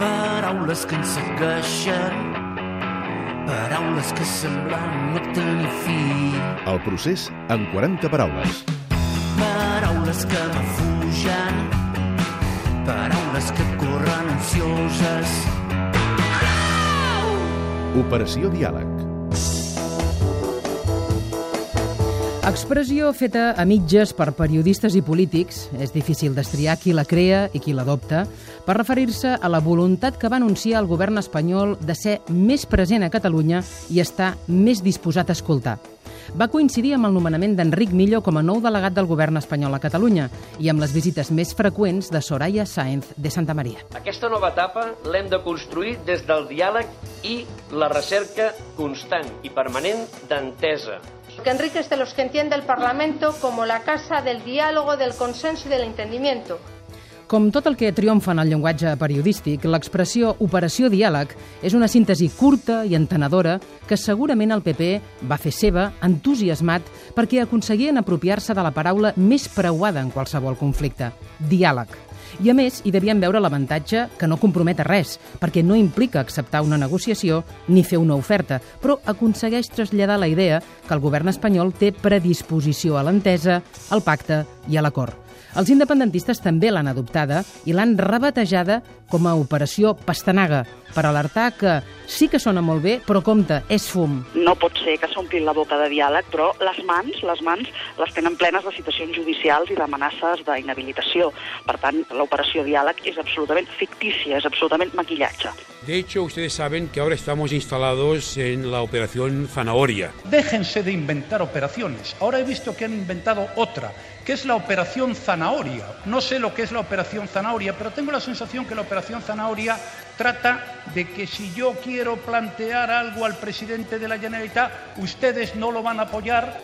Paraules que ens segueixen, paraules que semblen no tenir fi. El procés en 40 paraules. Paraules que m'afugen, paraules que corren ansioses. Operació Diàleg. Expressió feta a mitges per periodistes i polítics, és difícil destriar qui la crea i qui l'adopta, per referir-se a la voluntat que va anunciar el govern espanyol de ser més present a Catalunya i estar més disposat a escoltar. Va coincidir amb el nomenament d'Enric Millo com a nou delegat del govern espanyol a Catalunya i amb les visites més freqüents de Soraya Sáenz de Santa Maria. Aquesta nova etapa l'hem de construir des del diàleg i la recerca constant i permanent d'entesa, que Enrique es de los que entiende el Parlamento como la casa del diálogo, del consenso y del entendimiento. Com tot el que triomfa en el llenguatge periodístic, l'expressió Operació Diàleg és una síntesi curta i entenedora que segurament el PP va fer seva, entusiasmat, perquè aconseguien apropiar-se de la paraula més preuada en qualsevol conflicte, diàleg. I a més, hi devien veure l'avantatge que no compromet a res, perquè no implica acceptar una negociació ni fer una oferta, però aconsegueix traslladar la idea que el govern espanyol té predisposició a l'entesa, al pacte i a l'acord. Els independentistes també l'han adoptada i l'han rebatejada com a Operació Pastanaga, per alertar que sí que sona molt bé, però compte, és fum. No pot ser que s'omplin la boca de diàleg, però les mans, les mans les tenen plenes de situacions judicials i d'amenaces d'inhabilitació. Per tant, l'operació diàleg és absolutament fictícia, és absolutament maquillatge. De hecho, ustedes saben que ahora estamos instalados en la operación Zanahoria. Déjense de inventar operaciones. Ahora he visto que han inventado otra, que es la operación Zanahoria. No sé lo que es la operación Zanahoria, pero tengo la sensación que la operación Zanahoria trata de que si yo quiero plantear algo al presidente de la Generalitat, ustedes no lo van a apoyar.